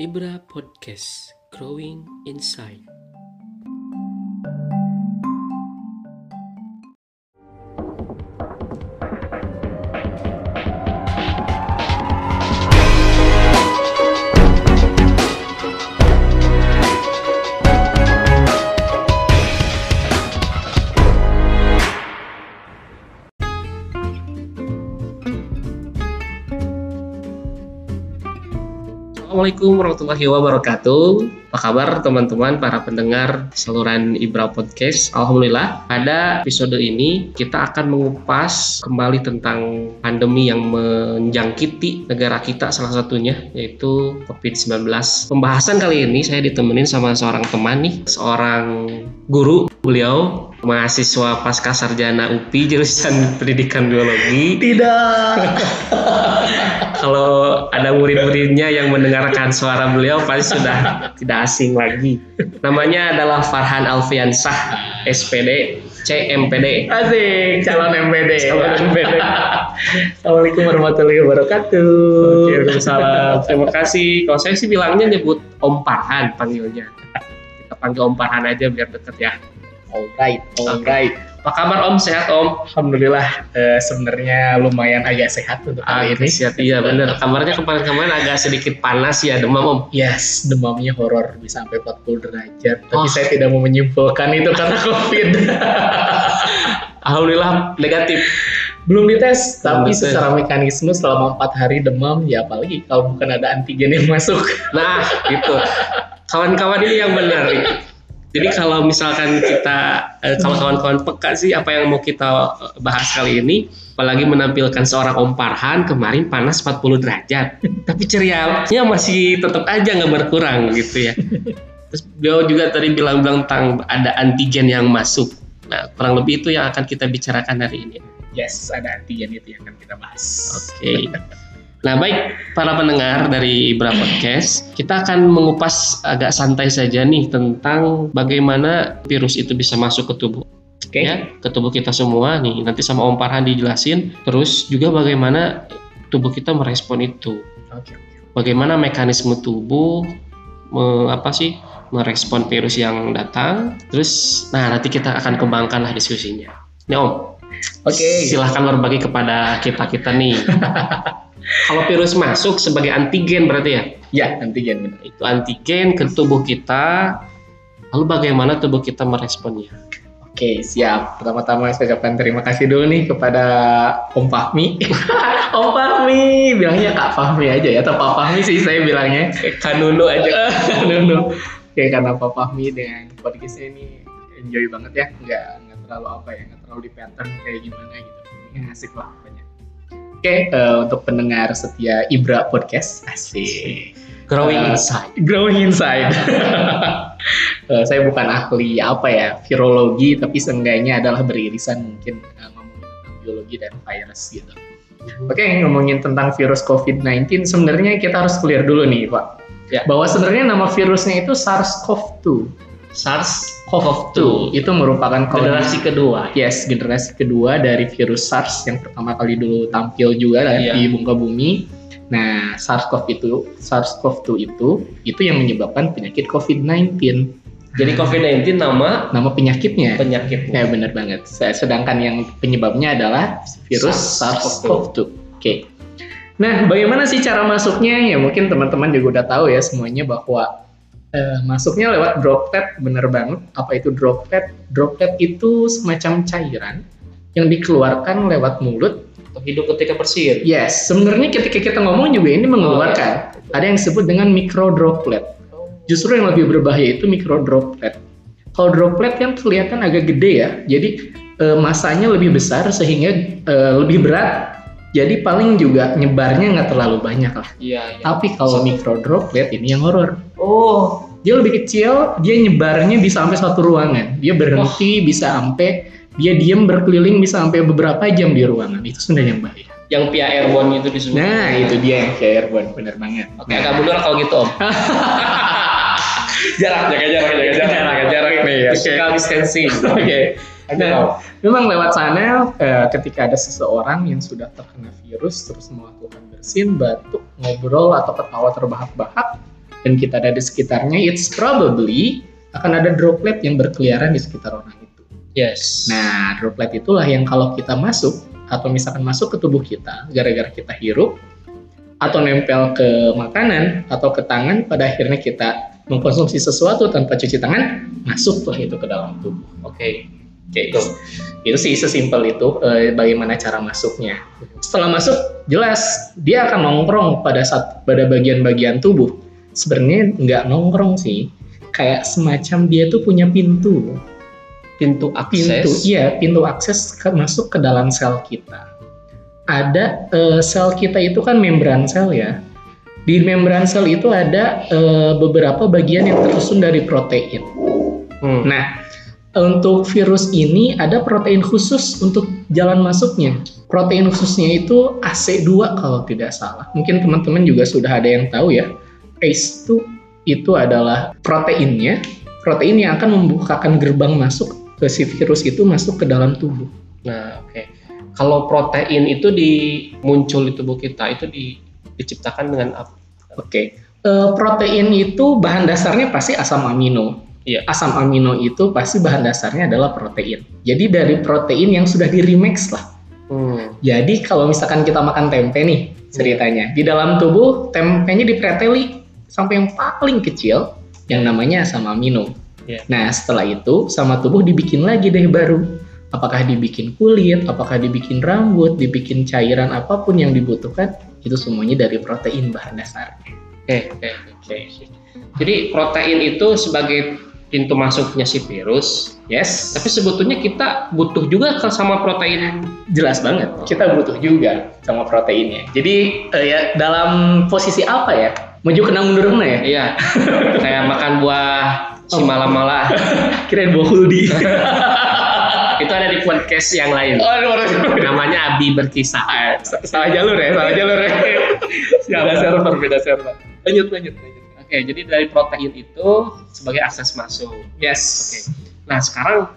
Ibra Podcast Growing Inside Assalamualaikum warahmatullahi wabarakatuh. Apa kabar teman-teman para pendengar saluran Ibra Podcast? Alhamdulillah, pada episode ini kita akan mengupas kembali tentang pandemi yang menjangkiti negara kita salah satunya yaitu COVID-19. Pembahasan kali ini saya ditemenin sama seorang teman nih, seorang guru. Beliau mahasiswa pasca sarjana UPI jurusan pendidikan biologi. Tidak. Kalau ada murid-muridnya yang mendengarkan suara beliau pasti sudah tidak asing lagi. Namanya adalah Farhan Alfiansah, SPD, CMPD. Asik, calon MPD. Calon MPD. Assalamualaikum warahmatullahi wabarakatuh. Waalaikumsalam. Terima kasih. Kalau saya sih bilangnya nyebut Om Farhan panggilnya. Kita panggil Om Farhan aja biar deket ya. Alright, alright. Apa kabar Om? Sehat Om? Alhamdulillah eh, sebenarnya lumayan agak sehat untuk kali Agak ini. sehat, iya bener. Kamarnya kemarin-kemarin agak sedikit panas ya demam Om. Yes, demamnya horor bisa sampai 40 derajat. Tapi Oh. saya tidak mau menyimpulkan itu karena COVID. Alhamdulillah negatif. Belum dites, Belum tapi dites. secara mekanisme selama empat hari demam, ya apalagi kalau bukan ada antigen yang masuk. Nah, gitu. Kawan-kawan ini yang benar. Jadi kalau misalkan kita, eh, kalau kawan-kawan peka sih apa yang mau kita eh, bahas kali ini, apalagi menampilkan seorang Om Farhan kemarin panas 40 derajat, tapi cerianya masih tetap aja nggak berkurang gitu ya. Terus beliau juga tadi bilang-bilang tentang ada antigen yang masuk. Nah, kurang lebih itu yang akan kita bicarakan hari ini. Yes, ada antigen itu yang akan kita bahas. Oke. Nah, baik para pendengar dari Ibra Podcast, kita akan mengupas agak santai saja nih tentang bagaimana virus itu bisa masuk ke tubuh. Oke. Ya, ke tubuh kita semua nih. Nanti sama Om Farhan dijelasin. Terus juga bagaimana tubuh kita merespon itu. Oke. Bagaimana mekanisme tubuh me- apa sih merespon virus yang datang. Terus nah nanti kita akan kembangkan lah diskusinya. Nih Om, Oke. silahkan berbagi kepada kita-kita nih. Kalau virus masuk sebagai antigen berarti ya? Ya, antigen benar. Itu antigen ke tubuh kita. Lalu bagaimana tubuh kita meresponnya? Oke, siap. Pertama-tama saya ucapkan terima kasih dulu nih kepada Om Fahmi. Om Fahmi, bilangnya Kak Fahmi aja ya, atau Pak Fahmi sih saya bilangnya. Kanunu aja. Dulu. Oke, karena Pak Fahmi dengan podcastnya ini enjoy banget ya, nggak nggak terlalu apa ya, nggak terlalu di pattern kayak gimana gitu. Ini asik lah pokoknya. Oke, eh, untuk pendengar setia Ibra Podcast, asik. Growing Uh, inside. Growing inside. Eh, saya bukan ahli apa ya virologi, tapi seenggaknya adalah beririsan mungkin eh, ngomongin tentang biologi dan virus gitu. Oke, ngomongin tentang virus COVID-19, sebenarnya kita harus clear dulu nih, Pak. Ya. Bahwa sebenarnya nama virusnya itu SARS-CoV-2. SARS-CoV-2. Itu merupakan Generasi kedua. Yes, generasi kedua dari virus SARS yang pertama kali dulu tampil juga lah Iya. di muka bumi. Nah, SARS-CoV itu, SARS-CoV-2 itu, itu yang menyebabkan penyakit COVID-19. Jadi COVID-19 nama Nama penyakitnya. penyakitnya. Ya benar banget. Se- Sedangkan yang penyebabnya adalah virus SARS-CoV-2. SARS-CoV-2. Oke. Nah, bagaimana sih cara masuknya? Ya mungkin teman-teman juga udah tahu ya semuanya bahwa eh, masuknya lewat droplet, bener banget. Apa itu droplet? Droplet itu semacam cairan yang dikeluarkan lewat mulut. Hidup ketika bersin. Yes, sebenarnya ketika kita ngomong juga ini mengeluarkan. Ada yang disebut dengan micro droplet. Justru yang lebih berbahaya itu micro droplet. Kalau droplet kan kelihatan agak gede ya, jadi eh, masanya lebih besar sehingga eh, lebih berat. Jadi paling juga nyebarnya nggak terlalu banyak lah. Iya. iya. Tapi kalau micro droplet ini yang horor. Oh, Dia lebih kecil, dia nyebarnya bisa sampai satu ruangan. Dia berhenti bisa sampai dia diem berkeliling bisa sampai beberapa jam di ruangan. Itu sebenarnya yang bahaya. yang via airborne itu disebut. Nah, itu dia yang kayak airborne, bener banget. Oke, agak mundur kalau gitu Om. jarak, jaga jarak, jaga jarak, jaga jarak nih. Oke. Physical distancing. Oke. Ayo, Nah, memang lewat sana eh, ketika ada seseorang yang sudah terkena virus terus melakukan bersin, batuk, ngobrol atau ketawa terbahak-bahak, dan kita ada di sekitarnya, it's probably akan ada droplet yang berkeliaran di sekitar orang itu. Yes. Nah, droplet itulah yang kalau kita masuk atau misalkan masuk ke tubuh kita gara-gara kita hirup atau nempel ke makanan atau ke tangan pada akhirnya kita mengkonsumsi sesuatu tanpa cuci tangan masuklah itu ke dalam tubuh. oke. Okay. Oke, itu, itu sih sesimpel itu eh, bagaimana cara masuknya. Setelah masuk, jelas dia akan nongkrong pada saat pada bagian-bagian tubuh. Sebenarnya nggak nongkrong sih, kayak semacam dia tuh punya pintu. Pintu akses. Pintu, iya, pintu akses ke, masuk ke dalam sel kita. Ada eh, sel kita itu kan membran sel ya. Di membran sel itu ada eh, beberapa bagian yang tersusun dari protein. Hmm. Nah, untuk virus ini ada protein khusus untuk jalan masuknya. Protein khususnya itu AC2 kalau tidak salah. Mungkin teman-teman juga sudah ada yang tahu ya. ACE2 itu adalah proteinnya, protein yang akan membukakan gerbang masuk ke si virus itu masuk ke dalam tubuh. Nah, oke. Kalau protein itu di muncul di tubuh kita itu di, diciptakan dengan apa? Oke. Eh, protein itu bahan dasarnya pasti asam amino. Iya. Asam amino itu pasti bahan dasarnya adalah protein. Jadi dari protein yang sudah di remix lah. Hmm. Jadi kalau misalkan kita makan tempe nih ceritanya, di dalam tubuh tempenya dipreteli sampai yang paling kecil yang namanya asam amino. Iya. Nah setelah itu sama tubuh dibikin lagi deh baru. Apakah dibikin kulit, apakah dibikin rambut, dibikin cairan apa pun yang dibutuhkan, itu semuanya dari protein bahan dasarnya. Oke, oke, oke. Jadi protein itu sebagai pintu masuknya si virus, Yes, tapi sebetulnya kita butuh juga sama protein. jelas banget. Kita butuh juga sama proteinnya. Jadi eh, ya dalam posisi apa ya? Maju kena mundur kena ya? Iya. Kayak makan buah si malam-malam. Kirain bawa huldi. itu ada di podcast yang lain. Aduh, aduh. Namanya Abi berkisah. Ah, sa- salah jalur ya, salah jalur ya. beda server, beda server. Lanjut, lanjut, lanjut. Oke, jadi dari protein itu sebagai akses masuk. Yes. Oke. Nah sekarang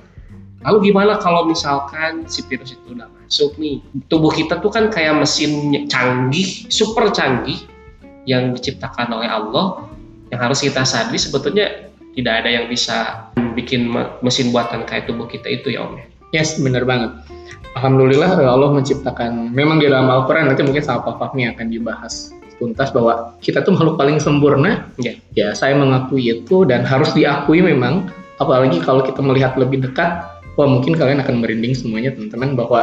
lalu gimana kalau misalkan si virus itu udah masuk nih? Tubuh kita tuh kan kayak mesin canggih, super canggih yang diciptakan oleh Allah yang harus kita sadari sebetulnya tidak ada yang bisa bikin me- mesin buatan kayak tubuh kita itu ya Om. ya? Yes, benar banget. Alhamdulillah eh, Allah menciptakan, memang di dalam Al-Quran nanti mungkin sama Pak Fahmi akan dibahas tuntas bahwa kita tuh makhluk paling sempurna. Ya. Ya, saya mengakui itu dan harus diakui memang, apalagi kalau kita melihat lebih dekat, wah mungkin kalian akan merinding semuanya teman-teman bahwa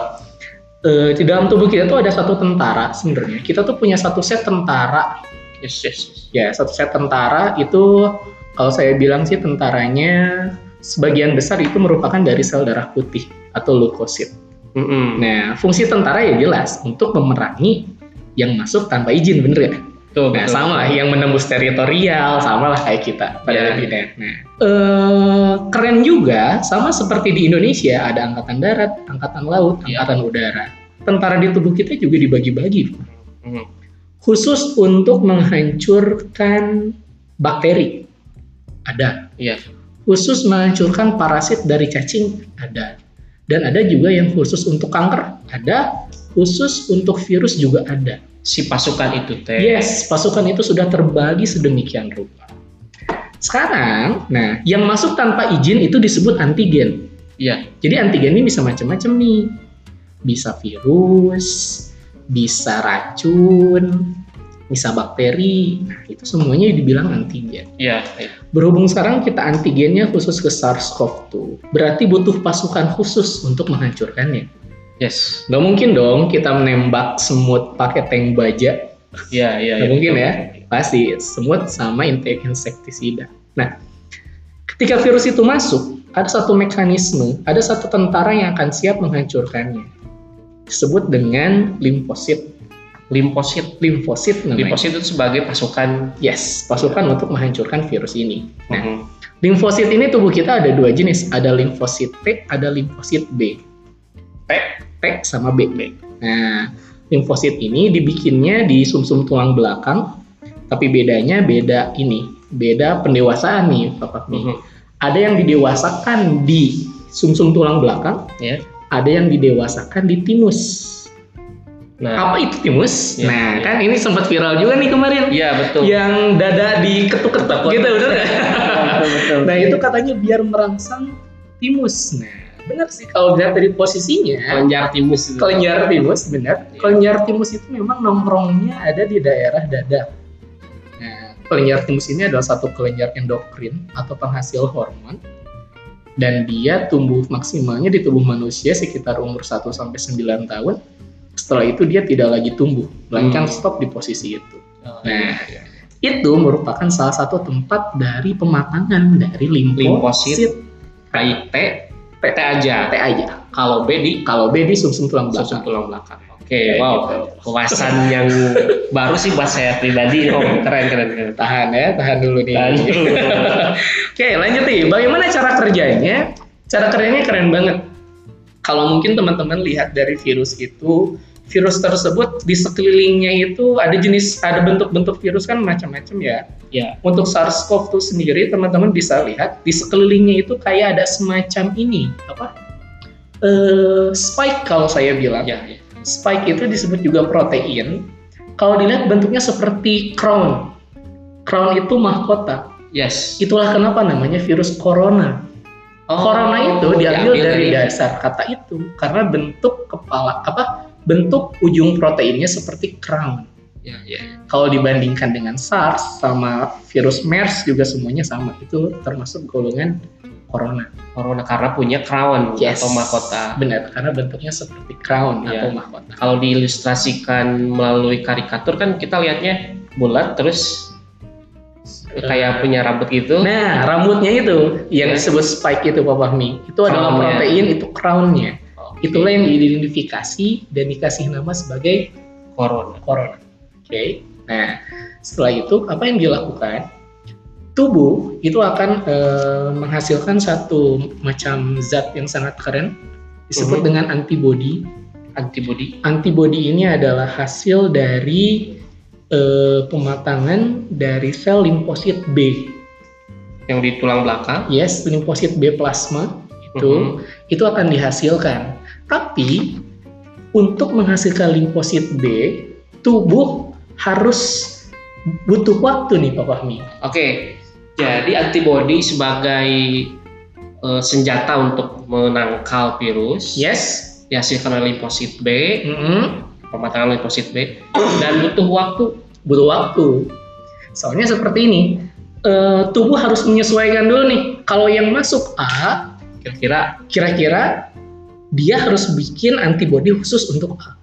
eh, di dalam tubuh kita tuh ada satu tentara sebenarnya. Kita tuh punya satu set tentara Yes, yes. Ya, satu set tentara itu kalau saya bilang sih tentaranya sebagian besar itu merupakan dari sel darah putih atau leukosit. Mm-mm. Nah, fungsi tentara ya jelas untuk memerangi yang masuk tanpa izin, bener ya? Tuh, Nah, betul. sama lah yang menembus teritorial, sama lah kayak kita pada Ya. lebihnya. Nah, eh, keren juga, sama seperti di Indonesia ada angkatan darat, angkatan laut, Ya. angkatan udara. Tentara di tubuh kita juga dibagi-bagi Mm. khusus untuk menghancurkan bakteri. Ada. Iya. Khusus menghancurkan parasit dari cacing. Ada. Dan ada juga yang khusus untuk kanker. Ada. Khusus untuk virus juga ada. Si pasukan itu teh. Yes, pasukan itu sudah terbagi sedemikian rupa. Sekarang, nah, yang masuk tanpa izin itu disebut antigen. Iya. Jadi antigen ini bisa macam-macam nih. Bisa virus, bisa racun, bisa bakteri. Nah, itu semuanya dibilang antigen. Iya. Berhubung sekarang kita antigennya khusus ke SARS-CoV-2, berarti butuh pasukan khusus untuk menghancurkannya. Yes. Nggak mungkin dong kita menembak semut pakai tank baja. Iya, iya. Nggak iya, mungkin betul. ya. Pasti semut sama insektisida. Nah, ketika virus itu masuk, ada satu mekanisme, ada satu tentara yang akan siap menghancurkannya. Disebut dengan limfosit. Limfosit. Limfosit namanya. Limfosit itu sebagai pasukan. Yes, pasukan untuk menghancurkan virus ini. Nah, Mhm. limfosit ini tubuh kita ada dua jenis, ada limfosit T, ada limfosit B. T. T sama B. Nah, limfosit ini dibikinnya di sumsum tulang belakang, tapi bedanya beda ini, beda pendewasaan nih, Pak Fahmi. Mhm. Ada yang didewasakan di sumsum tulang belakang, Ya. ada yang didewasakan di timus. Apa itu timus? Ya, nah, ya. kan ini sempat viral juga nih kemarin. Iya betul. Yang dada diketuk-ketuk gitu, betul, betul. Nah, itu katanya biar merangsang timus. Nah, benar sih kalau dilihat dari posisinya. kelenjar timus itu. Kelenjar timus, benar. Iya. Kelenjar timus itu memang nongkrongnya ada di daerah dada. Nah, kelenjar timus ini adalah satu kelenjar endokrin atau penghasil hormon dan dia tumbuh maksimalnya di tubuh manusia sekitar umur 1 sampai 9 tahun. Setelah itu dia tidak lagi tumbuh, melainkan Hmm. stop di posisi itu. Oh, Nah, iya. Itu merupakan salah satu tempat dari pematangan dari limfosit Limfosit. KIT, PT aja. T aja. Kalau B di Kalau B di sumsum tulang sumsum belakang. tulang belakang. Oke, Kayak wow. gitu. Kewasan yang baru sih buat saya pribadi. Oh, keren, keren, keren. Tahan ya, tahan dulu nih. Tahan dulu. Oke, lanjut nih. Bagaimana cara kerjanya? Cara kerjanya keren banget. Kalau mungkin teman-teman lihat dari virus itu, virus tersebut di sekelilingnya itu ada jenis, ada bentuk-bentuk virus kan macam-macam ya. Ya, Untuk SARS-CoV-2 sendiri, teman-teman bisa lihat di sekelilingnya itu kayak ada semacam ini, apa? Eh, spike kalau saya bilang. ya, ya. Spike itu disebut juga protein. Kalau dilihat bentuknya seperti crown. Crown itu mahkota. Yes. Itulah kenapa namanya virus corona. Oh, corona itu diambil diambil dari dasar kata itu karena bentuk kepala apa bentuk ujung proteinnya seperti crown. Ya, ya. Kalau dibandingkan dengan SARS sama virus MERS juga semuanya sama. Itu termasuk golongan corona. Corona karena punya crown Yes. atau mahkota. Benar, karena bentuknya seperti crown Iya. atau mahkota. Kalau diilustrasikan melalui karikatur kan kita lihatnya bulat terus kayak punya rambut gitu. Nah, rambutnya itu yang Ya. disebut spike itu Pak Fahmi. Itu adalah protein, itu crown-nya. Itulah yang diidentifikasi dan dikasih nama sebagai corona. corona. Oke. Nah, setelah itu apa yang dilakukan? Tubuh itu akan eh, menghasilkan satu macam zat yang sangat keren disebut Mhm. dengan antibodi. Antibody. Antibodi ini adalah hasil dari eh, pematangan dari sel limfosit B. yang di tulang belakang. Yes, limfosit B plasma itu Mhm. itu akan dihasilkan. Tapi untuk menghasilkan limfosit B, tubuh harus butuh waktu nih Pak Fahmi. Oke, jadi antibody sebagai eh, senjata untuk menangkal virus Yes. dihasilkan oleh limfosit B, Mm-mm. pematangan limfosit B, dan butuh waktu. Butuh waktu. Soalnya seperti ini, eh, tubuh harus menyesuaikan dulu nih. Kalau yang masuk A, Kira-kira kira-kira dia harus bikin antibodi khusus untuk A.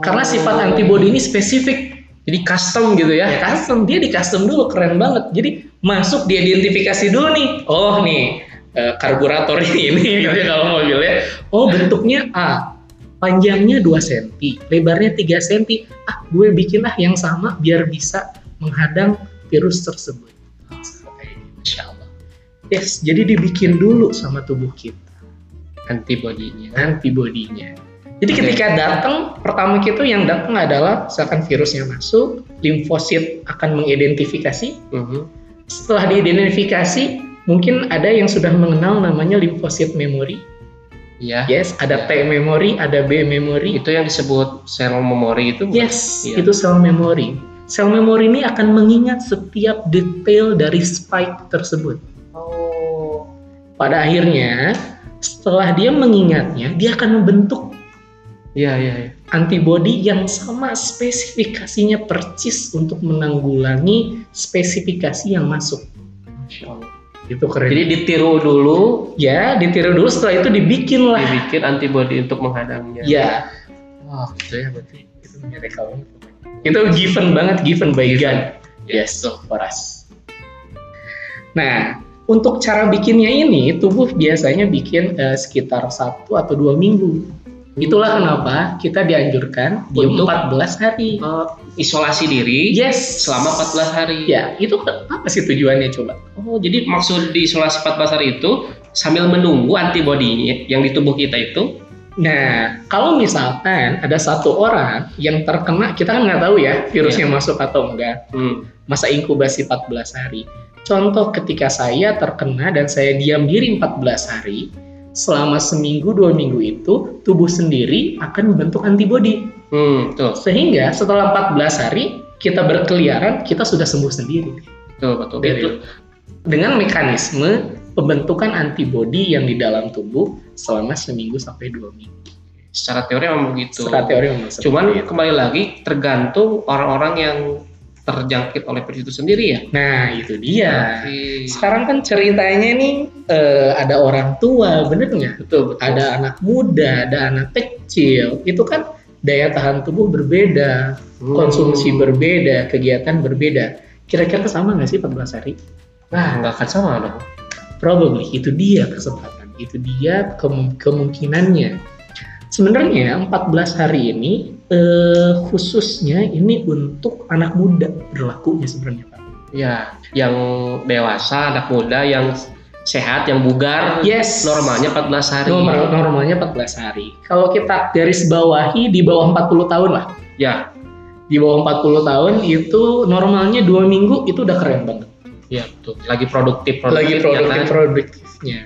Karena sifat Oh. antibodi ini spesifik. jadi custom gitu ya. Ya custom, dia di custom dulu keren banget. Jadi masuk diidentifikasi dulu nih. Oh nih eh, karburator ini gitu ya kalau mobilnya. Oh bentuknya A, panjangnya 2 cm, lebarnya 3 cm. Ah gue bikinlah yang sama biar bisa menghadang virus tersebut. Masya Allah. Yes, jadi dibikin dulu sama tubuh kita Antibodinya. antibodinya. Jadi Oke. ketika datang, pertama itu yang datang adalah misalkan virusnya masuk, limfosit akan mengidentifikasi. Mhm. Setelah diidentifikasi, mungkin ada yang sudah mengenal namanya limfosit memory. Iya. Yes, ada T memory, ada B memory. Itu yang disebut sel memori itu. bukan? Yes, Iya. itu sel memory. Sel memory ini akan mengingat setiap detail dari spike tersebut. Oh. Pada akhirnya, setelah dia mengingatnya, dia akan membentuk Iya, iya, iya. antibodi yang sama spesifikasinya percis untuk menanggulangi spesifikasi yang masuk. Allah. Itu keren. Jadi ditiru dulu, ya ditiru dulu setelah itu dibikin lah. dibikin antibody untuk menghadangnya. Ya. Wah, gitu ya berarti itu banget. Itu given banget, given by God. Yes, so for us. Nah, untuk cara bikinnya ini, tubuh biasanya bikin eh, sekitar satu atau dua minggu. Itulah kenapa kita dianjurkan Untuk- untuk 14 hari. Eh, isolasi diri Yes. selama 14 hari. Ya, itu apa sih tujuannya coba? Oh, jadi maksud di isolasi 14 hari itu sambil menunggu antibodinya yang di tubuh kita itu Nah, kalau misalkan ada satu orang yang terkena, kita kan nggak tahu ya virusnya masuk atau enggak. hmm, Masa inkubasi 14 hari. Contoh ketika saya terkena dan saya diam diri 14 hari, selama seminggu dua minggu itu tubuh sendiri akan membentuk antibodi. Hmm, betul. Sehingga setelah 14 hari kita berkeliaran, kita sudah sembuh sendiri. Betul, betul. Dari- Dengan mekanisme pembentukan antibodi yang di dalam tubuh selama seminggu sampai dua minggu. secara teori memang begitu. Secara teori memang Cuman itu. kembali lagi tergantung orang-orang yang terjangkit oleh virus itu sendiri ya. Nah itu dia. Oke. Sekarang kan ceritanya nih eh, ada orang tua, bener nggak? Betul, betul. Ada anak muda, ada anak kecil. Itu kan daya tahan tubuh berbeda, Hmm. konsumsi berbeda, kegiatan berbeda. Kira-kira sama nggak sih 14 hari? Nah, nggak akan sama dong. Probably itu dia kesempatan, itu dia kem- kemungkinannya. Sebenarnya 14 hari ini eh, khususnya ini untuk anak muda berlakunya sebenarnya Pak. Ya, yang dewasa, anak muda, yang sehat, yang bugar, Yes. normalnya 14 hari. Normal, normalnya 14 hari. Kalau kita garis bawahi di bawah 40 tahun lah. Ya, Di bawah 40 tahun itu normalnya dua minggu itu udah keren banget. ya betul. Lagi produktif, produktif Lagi ya produktif kan? produktifnya.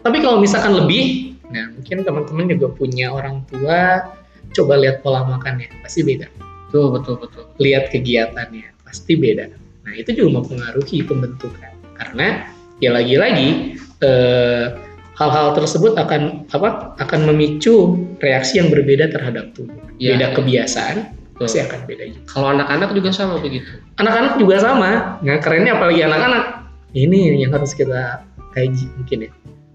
Tapi kalau misalkan lebih, nah mungkin teman-teman juga punya orang tua, coba lihat pola makannya, pasti beda. Betul, betul, betul. Lihat kegiatannya, pasti beda. Nah itu juga mempengaruhi pembentukan. Karena ya lagi-lagi eh, hal-hal tersebut akan apa? Akan memicu reaksi yang berbeda terhadap tubuh. Ya, beda ya. kebiasaan, Betul. pasti akan beda juga. Kalau anak-anak juga sama begitu. Anak-anak juga sama. Nah kerennya apalagi anak-anak. Ini yang harus kita kaji mungkin ya.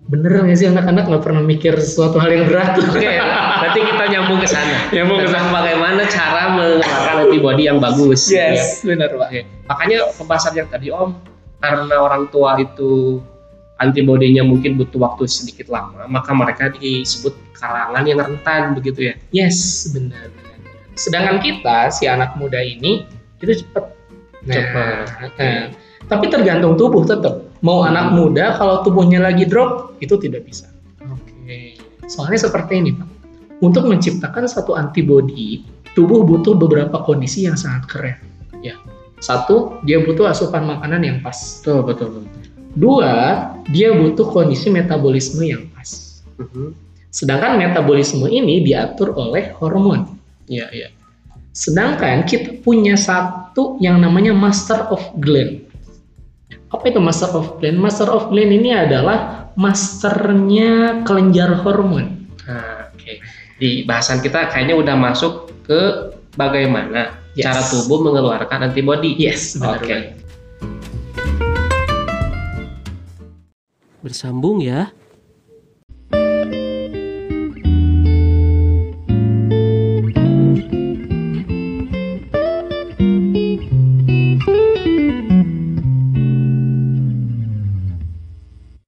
Bener nggak sih anak-anak nggak pernah mikir sesuatu hal yang berat? Oke, nanti kita nyambung ke sana. Nyambung ke Tentang bagaimana cara mengeluarkan antibody yang bagus. gitu ya. Yes, benar pak. Oke, makanya pembahasan yang tadi Om, karena orang tua itu antibodinya mungkin butuh waktu sedikit lama, maka mereka disebut kalangan yang rentan begitu ya. Yes, benar. Sedangkan kita si anak muda ini itu cepet. Nah, Cepet. nah, tapi tergantung tubuh tetap. Mau anak muda kalau tubuhnya lagi drop itu tidak bisa. Oke. Soalnya seperti ini pak. Untuk menciptakan satu antibodi, tubuh butuh beberapa kondisi yang sangat keren. Ya. Satu, dia butuh asupan makanan yang pas. Betul, betul, betul. Dua, dia butuh kondisi metabolisme yang pas. Mhm. Sedangkan metabolisme ini diatur oleh hormon. Iya, iya. Sedangkan kita punya satu yang namanya master of gland. Apa itu master of gland? Master of gland ini adalah masternya kelenjar hormon. Nah, oke. Di bahasan kita kayaknya udah masuk ke bagaimana Yes. cara tubuh mengeluarkan antibody. Yes, benar Oke. banget. Bersambung ya.